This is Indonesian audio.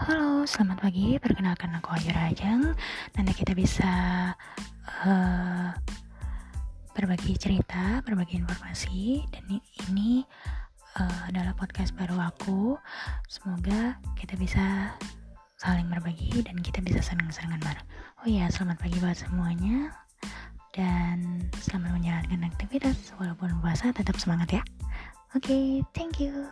Halo, selamat pagi. Perkenalkan aku Ayu Rajang. Nanti kita bisa uh, berbagi cerita, berbagi informasi. Dan ini uh, adalah podcast baru aku. Semoga kita bisa saling berbagi dan kita bisa senang-senangan bareng. Oh iya, selamat pagi buat semuanya. Dan selamat menjalankan aktivitas walaupun puasa tetap semangat ya. Oke, okay, thank you.